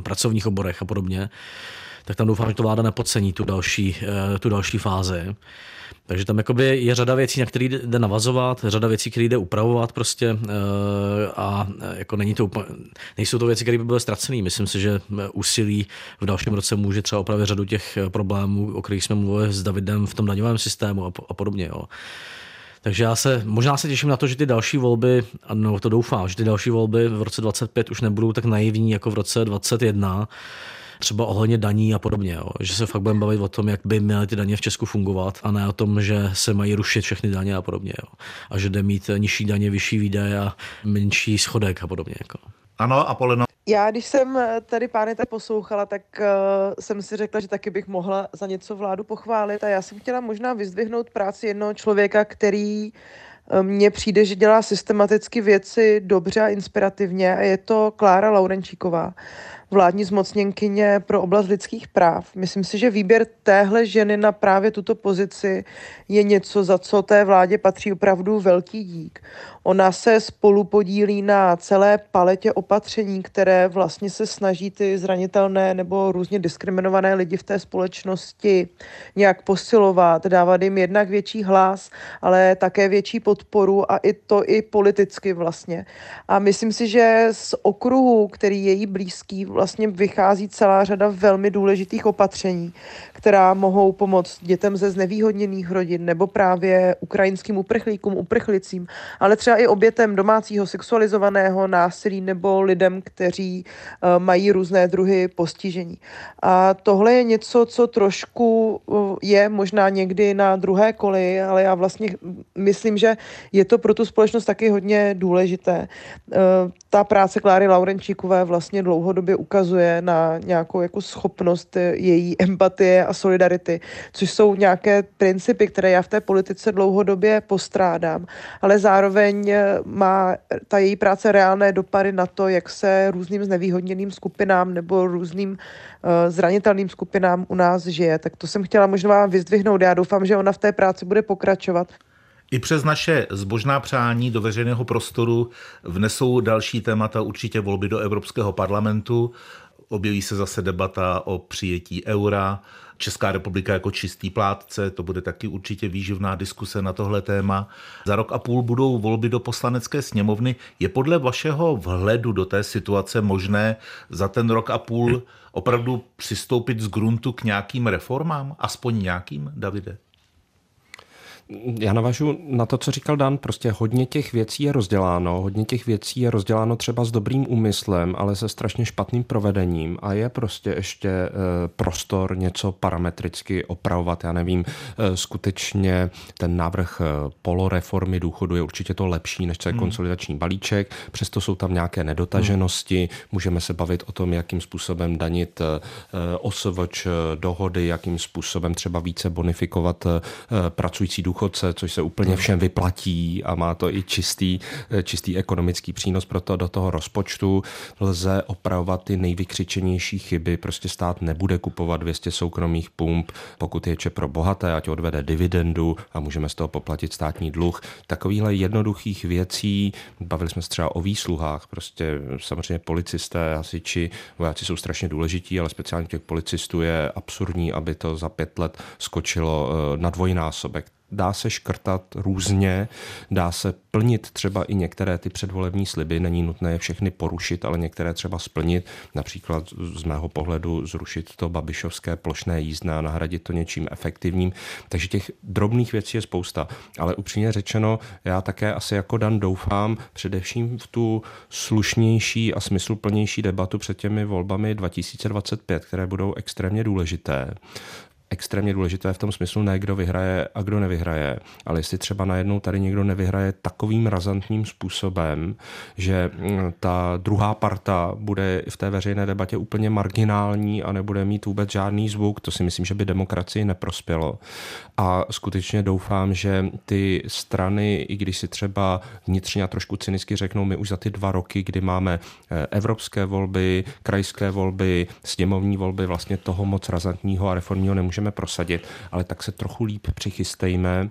pracovních oborech a podobně. Tak tam doufám, že to vláda nepodcení tu další, tu další fázi. Takže tam jakoby je řada věcí, na které jde navazovat, řada věcí, které jde upravovat prostě eh, a eh, jako není to úplně, nejsou to věci, které by byly ztracené. Myslím si, že eh, úsilí v dalším roce může třeba opravit řadu těch problémů, o kterých jsme mluvili s Davidem v tom daňovém systému a, podobně. Jo. Takže já se, možná se těším na to, že ty další volby, no to doufám, že ty další volby v roce 25 už nebudou tak naivní jako v roce 21, třeba ohledně daní a podobně. Jo. Že se fakt budeme bavit o tom, jak by měly ty daně v Česku fungovat a ne o tom, že se mají rušit všechny daně a podobně. Jo. A že jde mít nižší daně, vyšší výdaje a menší schodek a podobně. Jako. Ano, a Poleno. Já, když jsem tady pány tak poslouchala, tak uh, jsem si řekla, že taky bych mohla za něco vládu pochválit a já jsem chtěla možná vyzdvihnout práci jednoho člověka, který eh, mně přijde, že dělá systematicky věci dobře a inspirativně a je to Klára Laurenčíková vládní zmocněnkyně pro oblast lidských práv. Myslím si, že výběr téhle ženy na právě tuto pozici je něco, za co té vládě patří opravdu velký dík. Ona se spolu podílí na celé paletě opatření, které vlastně se snaží ty zranitelné nebo různě diskriminované lidi v té společnosti nějak posilovat, dávat jim jednak větší hlas, ale také větší podporu a i to i politicky vlastně. A myslím si, že z okruhu, který je jí blízký, vlastně vychází celá řada velmi důležitých opatření, která mohou pomoct dětem ze znevýhodněných rodin nebo právě ukrajinským uprchlíkům, uprchlicím, ale třeba i obětem domácího sexualizovaného násilí nebo lidem, kteří uh, mají různé druhy postižení. A tohle je něco, co trošku uh, je možná někdy na druhé koli, ale já vlastně myslím, že je to pro tu společnost taky hodně důležité. Uh, ta práce Kláry Laurenčíkové vlastně dlouhodobě ukazuje na nějakou jako schopnost její empatie a solidarity, což jsou nějaké principy, které já v té politice dlouhodobě postrádám, ale zároveň má ta její práce reálné dopady na to, jak se různým znevýhodněným skupinám nebo různým uh, zranitelným skupinám u nás žije. Tak to jsem chtěla možná vyzdvihnout. Já doufám, že ona v té práci bude pokračovat. I přes naše zbožná přání do veřejného prostoru vnesou další témata určitě volby do Evropského parlamentu. Objeví se zase debata o přijetí eura, Česká republika jako čistý plátce, to bude taky určitě výživná diskuse na tohle téma. Za rok a půl budou volby do poslanecké sněmovny. Je podle vašeho vhledu do té situace možné za ten rok a půl opravdu přistoupit z gruntu k nějakým reformám? Aspoň nějakým, Davide? Já navážu na to, co říkal Dan, prostě hodně těch věcí je rozděláno, hodně těch věcí je rozděláno třeba s dobrým úmyslem, ale se strašně špatným provedením a je prostě ještě e, prostor něco parametricky opravovat. Já nevím, e, skutečně ten návrh e, poloreformy důchodu je určitě to lepší než celý hmm. konsolidační balíček, přesto jsou tam nějaké nedotaženosti, hmm. můžeme se bavit o tom, jakým způsobem danit osvč dohody, jakým způsobem třeba více bonifikovat pracující důchody důchodce, což se úplně všem vyplatí a má to i čistý, eh, čistý ekonomický přínos pro to do toho rozpočtu. Lze opravovat ty nejvykřičenější chyby, prostě stát nebude kupovat 200 soukromých pump, pokud je če pro bohaté, ať odvede dividendu a můžeme z toho poplatit státní dluh. Takovýhle jednoduchých věcí, bavili jsme se třeba o výsluhách, prostě samozřejmě policisté, hasiči, vojáci jsou strašně důležití, ale speciálně těch policistů je absurdní, aby to za pět let skočilo eh, na dvojnásobek dá se škrtat různě, dá se plnit třeba i některé ty předvolební sliby, není nutné je všechny porušit, ale některé třeba splnit, například z mého pohledu zrušit to babišovské plošné jízdné a nahradit to něčím efektivním. Takže těch drobných věcí je spousta, ale upřímně řečeno, já také asi jako Dan doufám především v tu slušnější a smysluplnější debatu před těmi volbami 2025, které budou extrémně důležité extrémně důležité v tom smyslu ne kdo vyhraje a kdo nevyhraje, ale jestli třeba najednou tady někdo nevyhraje takovým razantním způsobem, že mm, ta druhá parta bude v té veřejné debatě úplně marginální a nebude mít vůbec žádný zvuk, to si myslím, že by demokracii neprospělo. A skutečně doufám, že ty strany, i když si třeba vnitřně a trošku cynicky řeknou, my už za ty dva roky, kdy máme eh, evropské volby, krajské volby, sněmovní volby, vlastně toho moc razantního a reformního nemůžeme můžeme prosadit, ale tak se trochu líp přichystejme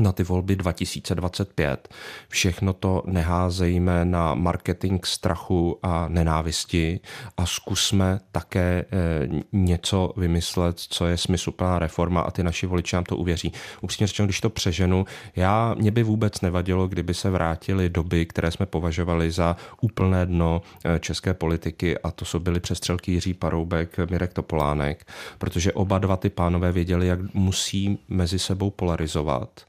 na ty volby 2025. Všechno to neházejme na marketing strachu a nenávisti a zkusme také eh, něco vymyslet, co je smysluplná reforma a ty naši voliči nám to uvěří. Upřímně řečeno, když to přeženu, já, mě by vůbec nevadilo, kdyby se vrátily doby, které jsme považovali za úplné dno eh, české politiky a to jsou byly přestřelky Jiří Paroubek, Mirek Topolánek, protože oba dva ty pánové věděli, jak musí mezi sebou polarizovat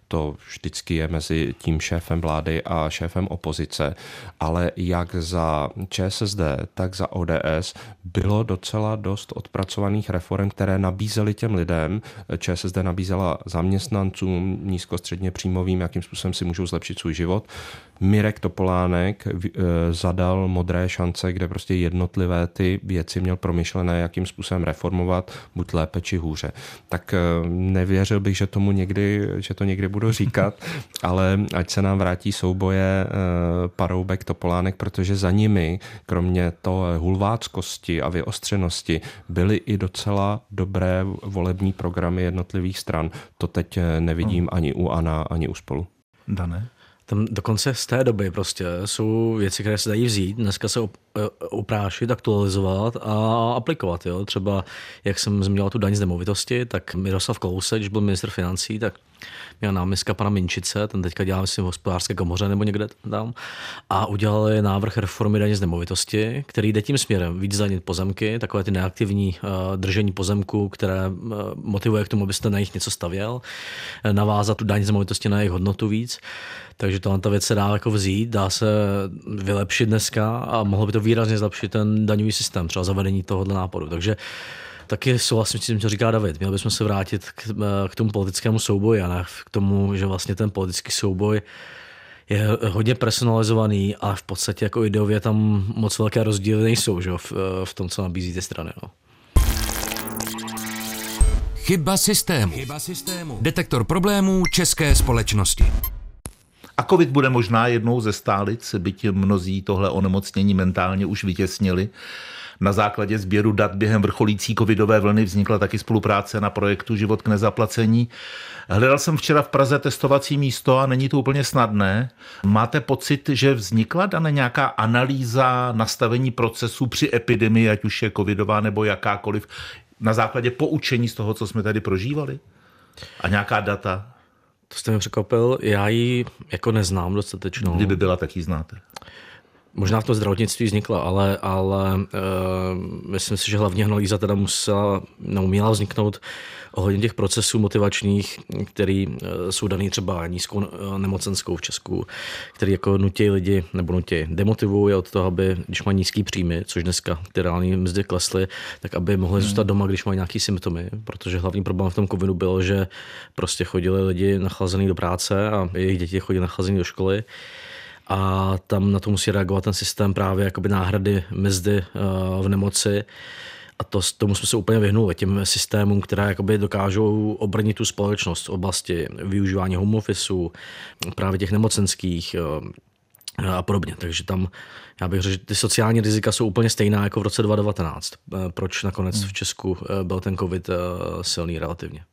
to vždycky je mezi tím šéfem vlády a šéfem opozice, ale jak za ČSSD, tak za ODS bylo docela dost odpracovaných reform, které nabízely těm lidem. ČSSD nabízela zaměstnancům nízkostředně příjmovým, jakým způsobem si můžou zlepšit svůj život. Mirek Topolánek eh, zadal modré šance, kde prostě jednotlivé ty věci měl promyšlené, jakým způsobem reformovat, buď lépe či hůře. Tak eh, nevěřil bych, že tomu někdy, že to někdy budu říkat, ale ať se nám vrátí souboje eh, Paroubek Topolánek, protože za nimi, kromě to hulváckosti a vyostřenosti, byly i docela dobré volební programy jednotlivých stran. To teď nevidím ani u ANA, ani u spolu. Dané? Tam dokonce z té doby prostě jsou věci, které se dají vzít, dneska se oprášit, e, aktualizovat a aplikovat. Jo? Třeba, jak jsem zmínil tu daň z nemovitosti, tak Miroslav Klousek, když byl ministr financí, tak měl náměstka pana Minčice, ten teďka dělá myslím v hospodářské komoře nebo někde tam, a udělali návrh reformy daně z nemovitosti, který jde tím směrem víc zdanit pozemky, takové ty neaktivní uh, držení pozemku, které uh, motivuje k tomu, abyste na nich něco stavěl, navázat tu daň z nemovitosti na jejich hodnotu víc. Takže tohle ta věc se dá jako vzít, dá se vylepšit dneska a mohlo by to výrazně zlepšit ten daňový systém, třeba zavedení tohohle nápadu. Takže taky souhlasím s tím, co říká David. Měli bychom se vrátit k, k tomu politickému souboji a ne k tomu, že vlastně ten politický souboj je hodně personalizovaný a v podstatě jako ideově tam moc velké rozdíly nejsou že? V, v tom, co nabízí ty strany. No. Chyba systému. Chyba systému. Detektor problémů české společnosti. A covid bude možná jednou ze stálic, byť mnozí tohle onemocnění mentálně už vytěsnili. Na základě sběru dat během vrcholící covidové vlny vznikla taky spolupráce na projektu Život k nezaplacení. Hledal jsem včera v Praze testovací místo a není to úplně snadné. Máte pocit, že vznikla dané nějaká analýza nastavení procesu při epidemii, ať už je covidová nebo jakákoliv, na základě poučení z toho, co jsme tady prožívali? A nějaká data? To jste mi překvapil, já ji jako neznám dostatečnou. Kdyby byla, tak ji znáte. Možná v tom zdravotnictví vznikla, ale, ale uh, myslím si, že hlavně analýza teda musela, no, měla vzniknout ohledně těch procesů motivačních, který uh, jsou daný třeba nízkou uh, nemocenskou v Česku, který jako nutí lidi, nebo nutí, demotivují od toho, aby, když mají nízký příjmy, což dneska ty reální mzdy klesly, tak aby mohli hmm. zůstat doma, když mají nějaký symptomy, protože hlavní problém v tom covidu byl, že prostě chodili lidi nachlazený do práce a jejich děti chodili nachlazený do školy a tam na to musí reagovat ten systém právě jakoby náhrady mzdy eh, v nemoci. A to, tomu jsme se úplně vyhnuli, těm systémům, které jakoby dokážou obrnit tu společnost v oblasti využívání home officeu, právě těch nemocenských eh, a podobně. Takže tam, já bych řekl, že ty sociální rizika jsou úplně stejná jako v roce 2019. Eh, proč nakonec hmm. v Česku byl ten covid silný relativně?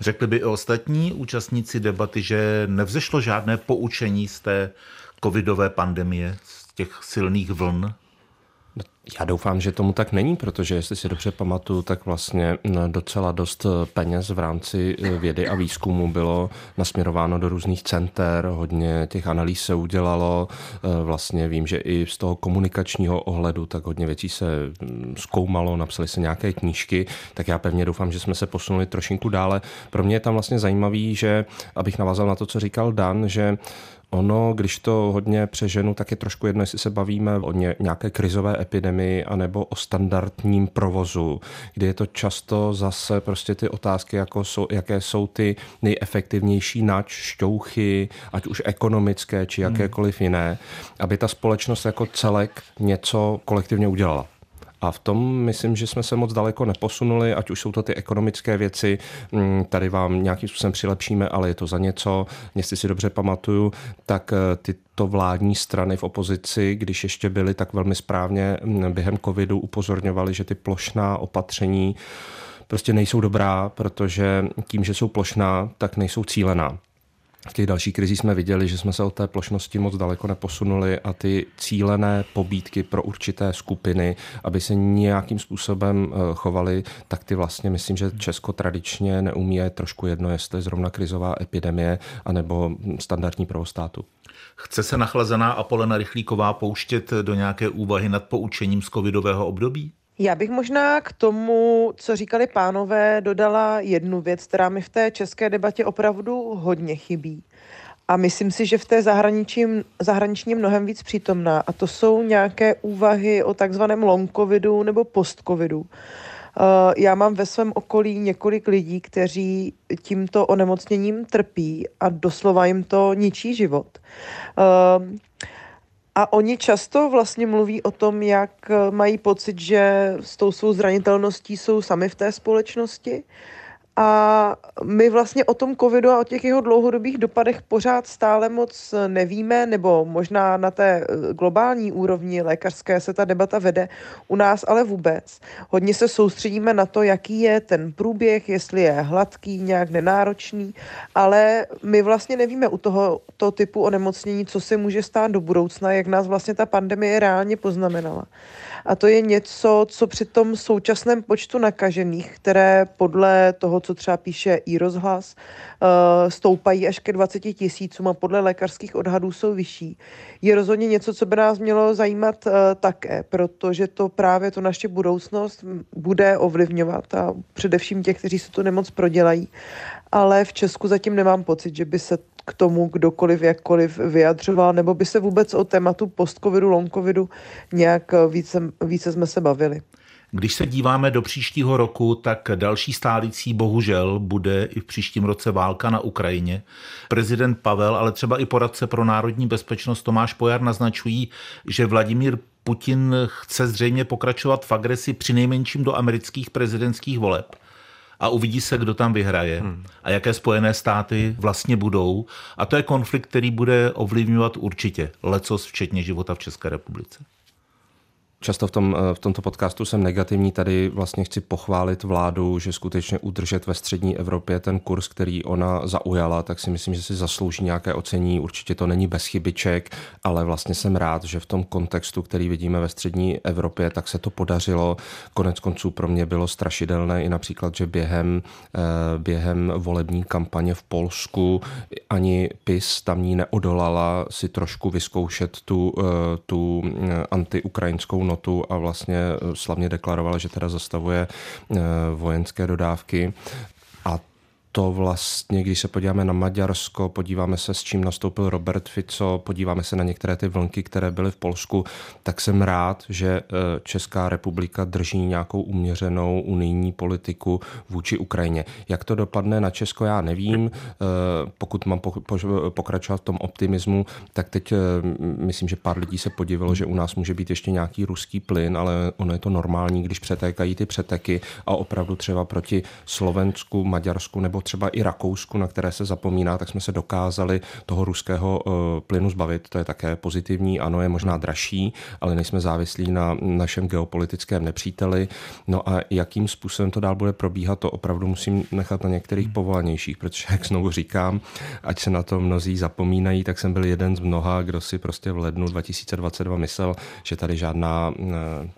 Řekli by i ostatní účastníci debaty, že nevzešlo žádné poučení z té covidové pandemie, z těch silných vln? Já doufám, že tomu tak není, protože jestli si dobře pamatuju, tak vlastně docela dost peněz v rámci e, vědy a výzkumu bylo nasměrováno do různých center, hodně těch analýz se udělalo, e, vlastně vím, že i z toho komunikačního ohledu tak hodně věcí se zkoumalo, napsali se nějaké knížky, tak já pevně doufám, že jsme se posunuli trošinku dále. Pro mě je tam vlastně zajímavý, že, abych navázal na to, co říkal Dan, že Ono, když to hodně přeženu, tak je trošku jedno, jestli se bavíme o nějaké krizové epidemii anebo o standardním provozu, kdy je to často zase prostě ty otázky, jako jsou, jaké jsou ty nejefektivnější nač, šťouchy, ať už ekonomické či hmm. jakékoliv jiné, aby ta společnost jako celek něco kolektivně udělala. A v tom myslím, že jsme se moc daleko neposunuli, ať už jsou to ty ekonomické věci, mm, tady vám nějakým způsobem přilepšíme, ale je to za něco. Jestli si dobře pamatuju, tak eh, ty to vládní strany v opozici, když ještě byly, tak velmi správně mm, během covidu upozorňovali, že ty plošná opatření prostě nejsou dobrá, protože tím, že jsou plošná, tak nejsou cílená. V těch dalších krizích jsme viděli, že jsme se od té plošnosti moc daleko neposunuli a ty cílené pobídky pro určité skupiny, aby se nějakým způsobem eh, chovali, tak ty vlastně myslím, že Česko tradičně neumí je trošku jedno, jestli zrovna krizová epidemie anebo standardní provoz státu. Chce se nachlazená Apolena Rychlíková pouštět do nějaké úvahy nad poučením z covidového období? Já bych možná k tomu, co říkali pánové, dodala jednu věc, která mi v té české debatě opravdu hodně chybí. A myslím si, že v té zahraničním, zahraničním mnohem víc přítomná. A to jsou nějaké úvahy o takzvaném long covidu nebo post covidu. Eh, já mám ve svém okolí několik lidí, kteří tímto onemocněním trpí a doslova jim to ničí život. A oni často vlastně mluví o tom, jak mají pocit, že s tou svou zranitelností jsou sami v té společnosti a my vlastně o tom covidu a o těch jeho dlouhodobých dopadech pořád stále moc nevíme, nebo možná na té eh, globální úrovni lékařské se ta debata vede, u nás ale vůbec. Hodně se soustředíme na to, jaký je ten průběh, jestli je hladký, nějak nenáročný, ale my vlastně nevíme u toho to typu onemocnění, co se může stát do budoucna, jak nás vlastně ta pandemie reálně poznamenala. A to je něco, co při tom současném počtu nakažených, které podle toho, co třeba píše i rozhlas, eh, stoupají až ke 20 tisícům a podle lékařských odhadů jsou vyšší, je rozhodně něco, co by nás mělo zajímat eh, také, protože to právě to naše budoucnost bude ovlivňovat a především těch, kteří se tu nemoc prodělají. Ale v Česku zatím nemám pocit, že by se k tomu kdokoliv jakkoliv vyjadřoval, nebo by se vůbec o tématu post-covidu, long-covidu nějak více, více jsme se bavili. Když se díváme do příštího roku, tak další stálicí bohužel bude i v příštím roce válka na Ukrajině. Prezident Pavel, ale třeba i poradce pro národní bezpečnost Tomáš Pojar naznačují, že Vladimír Putin chce zřejmě pokračovat v agresi při nejmenším do amerických prezidentských voleb a uvidí se, kdo tam vyhraje hmm. a jaké spojené státy vlastně budou. A to je konflikt, který bude ovlivňovat určitě lecos, včetně života v České republice. Často v, tom, eh, v tomto podcastu jsem negativní, tady vlastně chci pochválit vládu, že skutečně udržet ve střední Evropě ten kurz, který ona zaujala, tak si myslím, že si zaslouží nějaké ocení. Určitě to není bez chybiček, ale vlastně jsem rád, že v tom kontextu, který vidíme ve střední Evropě, tak se to podařilo. Konec konců pro mě bylo strašidelné i například, že během, eh, během volební kampaně v Polsku ani PIS tamní neodolala si trošku vyzkoušet tu, eh, tu antiukrajinskou notu a vlastně eh, slavně deklarovala, že teda zastavuje eh, vojenské dodávky. A to vlastně, když se podíváme na Maďarsko, podíváme se, s čím nastoupil Robert Fico, podíváme se na některé ty vlnky, které byly v Polsku, tak jsem rád, že e, Česká republika drží nějakou uměřenou unijní politiku vůči Ukrajině. Jak to dopadne na Česko, já nevím. E, pokud mám pokračovat v tom optimismu, tak teď e, myslím, že pár lidí se podívalo, že u nás může být ještě nějaký ruský plyn, ale ono je to normální, když přetékají ty přeteky a opravdu třeba proti Slovensku, Maďarsku nebo třeba i Rakousku, na které se zapomíná, tak jsme se dokázali toho ruského eh, plynu zbavit. To je také pozitivní, ano, je možná dražší, ale nejsme závislí na našem geopolitickém nepříteli. No a jakým způsobem to dál bude probíhat, to opravdu musím nechat na některých povolanějších, protože, jak znovu říkám, ať se na to mnozí zapomínají, tak jsem byl jeden z mnoha, kdo si prostě v lednu 2022 myslel, že tady žádná eh,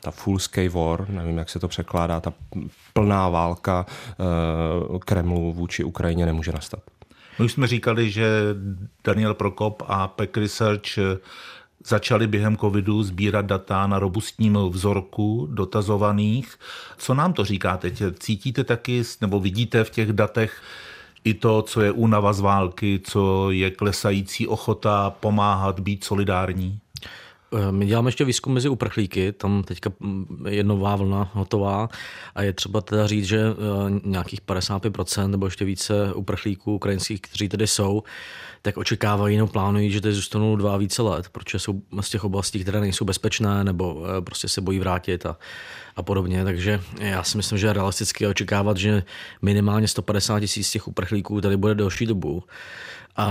ta full scale war, nevím, jak se to překládá, ta plná válka eh, Kremlu vůči Ukrajině nemůže nastat. My jsme říkali, že Daniel Prokop a Peck Research začali během covidu sbírat data na robustním vzorku dotazovaných. Co nám to říká teď? Cítíte taky, nebo vidíte v těch datech i to, co je únava z války, co je klesající ochota pomáhat, být solidární? Eh, my děláme ještě výzkum mezi uprchlíky, tam teďka mm, je nová vlna hotová a je třeba teda říct, že eh, nějakých 55% nebo ještě více uprchlíků ukrajinských, kteří tady jsou, tak očekávají nebo plánují, že tady zůstanou dva a více let, protože jsou z těch oblastí, které nejsou bezpečné nebo eh, prostě se bojí vrátit a, a podobně. Takže já si myslím, že je realisticky očekávat, že minimálně 150 tisíc těch uprchlíků tady bude delší dobu. A,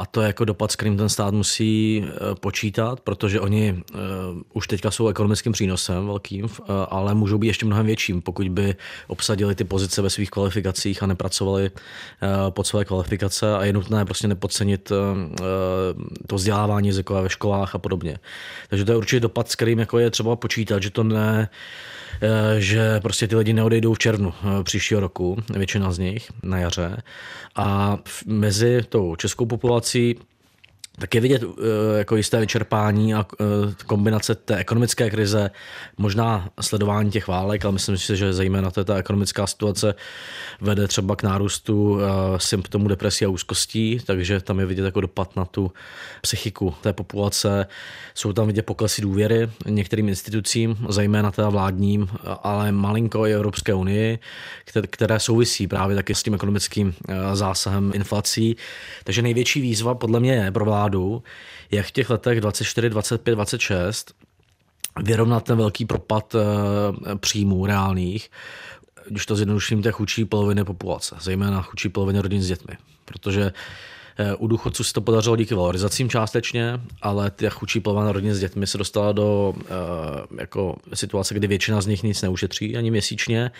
a to je jako dopad, s kterým ten stát musí eh, počítat, protože oni uh, už teďka jsou ekonomickým přínosem velkým, uh, ale můžou být ještě mnohem větším, pokud by obsadili ty pozice ve svých kvalifikacích a nepracovali uh, pod své kvalifikace a je nutné prostě nepodcenit uh, to vzdělávání jazykové ve školách a podobně. Takže to je určitě dopad, s kterým jako je třeba počítat, že to ne Eh, že prostě ty lidi neodejdou v červnu eh, příštího roku, většina z nich na jaře. A mezi tou českou populací tak je vidět eh, jako jisté vyčerpání a eh, kombinace té ekonomické krize, možná sledování těch válek, ale myslím si, že zejména ta ekonomická situace vede třeba k nárůstu eh, symptomů depresí a úzkostí, takže tam je vidět jako dopad na tu psychiku té populace. Jsou tam vidět poklesy důvěry některým institucím, zejména teda vládním, ale malinko i Evropské unii, které souvisí právě taky s tím ekonomickým zásahem inflací. Takže největší výzva podle mě je pro vládu vládu, jak v těch letech 24, 25, 26 vyrovnat ten velký propad eh, příjmů reálných, když to zjednoduším, té chudší poloviny populace, zejména chudší poloviny rodin s dětmi. Protože eh, u důchodců se to podařilo díky valorizacím částečně, ale ty chudší polovina rodin s dětmi se dostala do uh, jako situace, kdy většina z nich nic neušetří ani měsíčně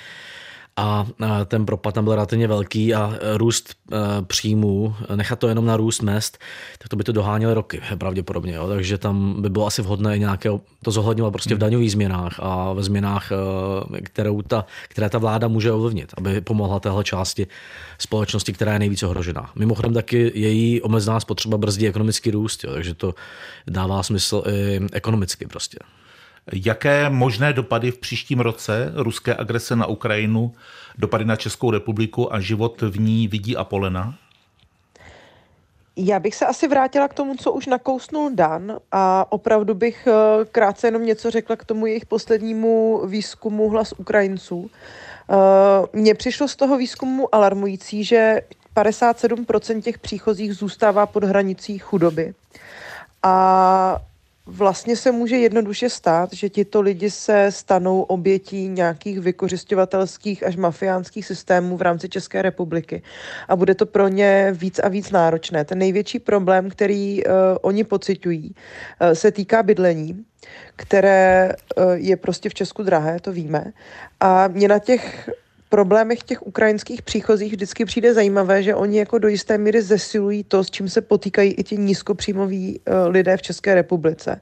a ten propad tam byl relativně velký a růst e, příjmů, nechat to jenom na růst mest, tak to by to dohánělo roky pravděpodobně. Jo. Takže tam by bylo asi vhodné nějaké, to zohledňovat prostě v hmm. daňových změnách a ve změnách, e, kterou ta, které ta vláda může ovlivnit, aby pomohla téhle části společnosti, která je nejvíce ohrožená. Mimochodem taky její omezená spotřeba brzdí ekonomický růst, jo, takže to dává smysl i ekonomicky prostě. Jaké možné dopady v příštím roce ruské agrese na Ukrajinu, dopady na Českou republiku a život v ní vidí Apolena? Já bych se asi vrátila k tomu, co už nakousnul Dan a opravdu bych eh, krátce jenom něco řekla k tomu jejich poslednímu výzkumu hlas Ukrajinců. Eh, mně přišlo z toho výzkumu alarmující, že 57% těch příchozích zůstává pod hranicí chudoby. A vlastně se může jednoduše stát, že tito lidi se stanou obětí nějakých vykořišťovatelských až mafiánských systémů v rámci České republiky. A bude to pro ně víc a víc náročné. Ten největší problém, který uh, oni pocitují, uh, se týká bydlení, které uh, je prostě v Česku drahé, to víme. A mě na těch problémech těch ukrajinských příchozích vždycky přijde zajímavé, že oni jako do jisté míry zesilují to, s čím se potýkají i ti nízkopříjmoví uh, lidé v České republice.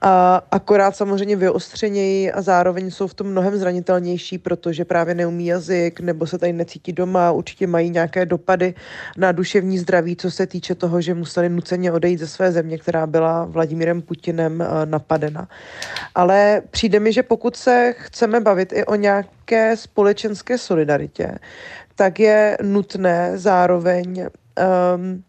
A akorát samozřejmě vyostřeněji a zároveň jsou v tom mnohem zranitelnější, protože právě neumí jazyk nebo se tady necítí doma, určitě mají nějaké dopady na duševní zdraví, co se týče toho, že museli nuceně odejít ze své země, která byla Vladimírem Putinem eh, napadena. Ale přijde mi, že pokud se chceme bavit i o nějaké společenské solidaritě, tak je nutné zároveň um,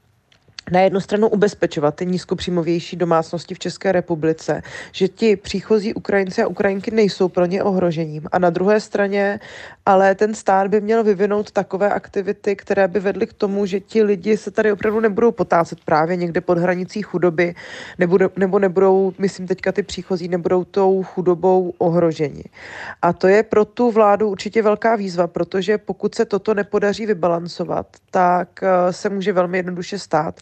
na jednu stranu ubezpečovat ty nízkopříjmovější domácnosti v České republice, že ti příchozí Ukrajinci a Ukrajinky nejsou pro ně ohrožením. A na druhé straně ale ten stát by měl vyvinout takové aktivity, které by vedly k tomu, že ti lidi se tady opravdu nebudou potácet právě někde pod hranicí chudoby, nebo, nebo nebudou, myslím teďka ty příchozí, nebudou tou chudobou ohroženi. A to je pro tu vládu určitě velká výzva, protože pokud se toto nepodaří vybalancovat, tak eh, se může velmi jednoduše stát,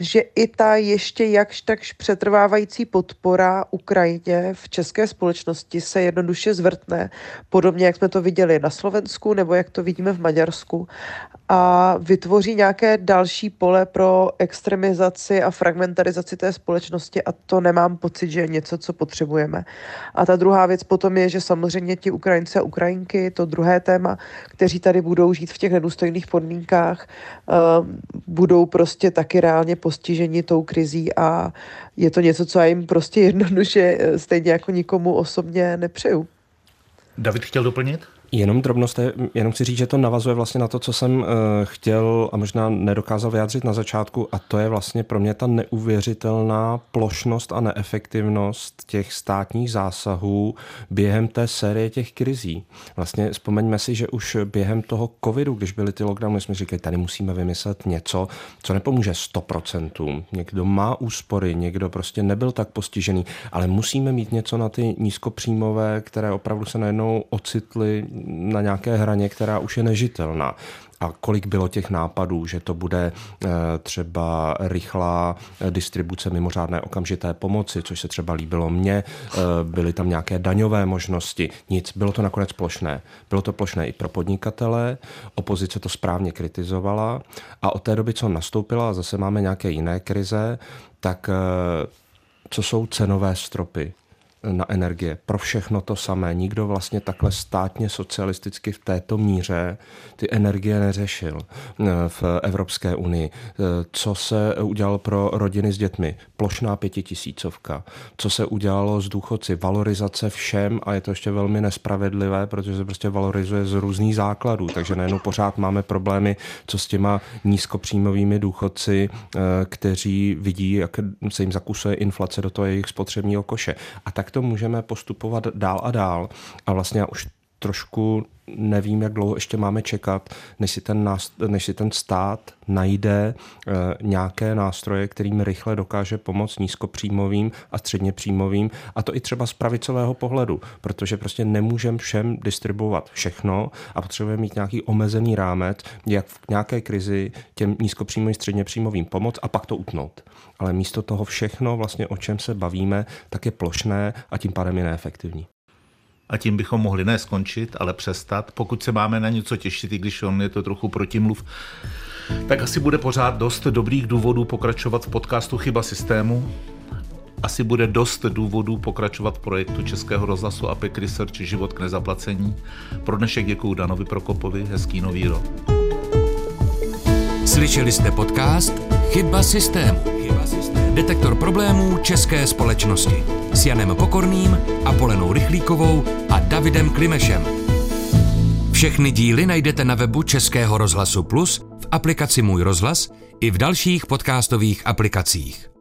že i ta ještě jakž takž přetrvávající podpora Ukrajině v české společnosti se jednoduše zvrtne, podobně jak jsme to viděli na Slovensku nebo jak to vidíme v Maďarsku a vytvoří nějaké další pole pro extremizaci a fragmentarizaci té společnosti a to nemám pocit, že je něco, co potřebujeme. A ta druhá věc potom je, že samozřejmě ti Ukrajinci a Ukrajinky, to druhé téma, kteří tady budou žít v těch nedůstojných podmínkách, uh, budou prostě taky reálně postiženi tou krizí a je to něco, co já jim prostě jednoduše eh, stejně jako nikomu osobně nepřeju. David chtěl doplnit? Jenom drobnost, jenom chci říct, že to navazuje vlastně na to, co jsem uh, chtěl a možná nedokázal vyjádřit na začátku a to je vlastně pro mě ta neuvěřitelná plošnost a neefektivnost těch státních zásahů během té série těch krizí. Vlastně vzpomeňme si, že už během toho covidu, když byly ty lockdowny, jsme říkali, tady musíme vymyslet něco, co nepomůže 100%. Někdo má úspory, někdo prostě nebyl tak postižený, ale musíme mít něco na ty nízkopříjmové, které opravdu se najednou ocitly na nějaké hraně, která už je nežitelná a kolik bylo těch nápadů, že to bude eh, třeba rychlá eh, distribuce mimořádné okamžité pomoci, což se třeba líbilo mně, eh, byly tam nějaké daňové možnosti, nic, bylo to nakonec plošné. Bylo to plošné i pro podnikatele, opozice to správně kritizovala a od té doby, co nastoupila, a zase máme nějaké jiné krize, tak co jsou cenové stropy? Na energie. Pro všechno to samé. Nikdo vlastně takhle státně socialisticky v této míře ty energie neřešil eh, v Evropské unii. Eh, co se udělalo pro rodiny s dětmi? Plošná pětitisícovka. Co se udělalo s důchodci? Valorizace všem a je to ještě velmi nespravedlivé, protože se prostě valorizuje z různých základů, takže najednou pořád máme problémy, co s těma nízkopříjmovými důchodci, eh, kteří vidí, jak se jim zakusuje inflace do toho jejich spotřebního koše. A tak to můžeme postupovat dál a dál. A vlastně já už trošku nevím, jak dlouho ještě máme čekat, než si ten, nást- než si ten stát najde e, nějaké nástroje, kterým rychle dokáže pomoct nízkopříjmovým a středně příjmovým, a to i třeba z pravicového pohledu, protože prostě nemůžeme všem distribuovat všechno a potřebujeme mít nějaký omezený rámec, jak v nějaké krizi těm nízkopříjmovým, středně příjmovým pomoct a pak to utnout. Ale místo toho všechno, vlastně o čem se bavíme, tak je plošné a tím pádem je neefektivní a tím bychom mohli ne skončit, ale přestat. Pokud se máme na něco těšit, i když on je to trochu protimluv, tak asi bude pořád dost dobrých důvodů pokračovat v podcastu Chyba systému. Asi bude dost důvodů pokračovat v projektu Českého rozhlasu APEC Research Život k nezaplacení. Pro dnešek děkuji Danovi Prokopovi, hezký nový rok. Slyšeli jste podcast Chyba systému. Chyba systému. Detektor problémů české společnosti s Janem Pokorným, Apolenou Rychlíkovou a Davidem Klimešem. Všechny díly najdete na webu Českého rozhlasu Plus v aplikaci Můj rozhlas i v dalších podcastových aplikacích.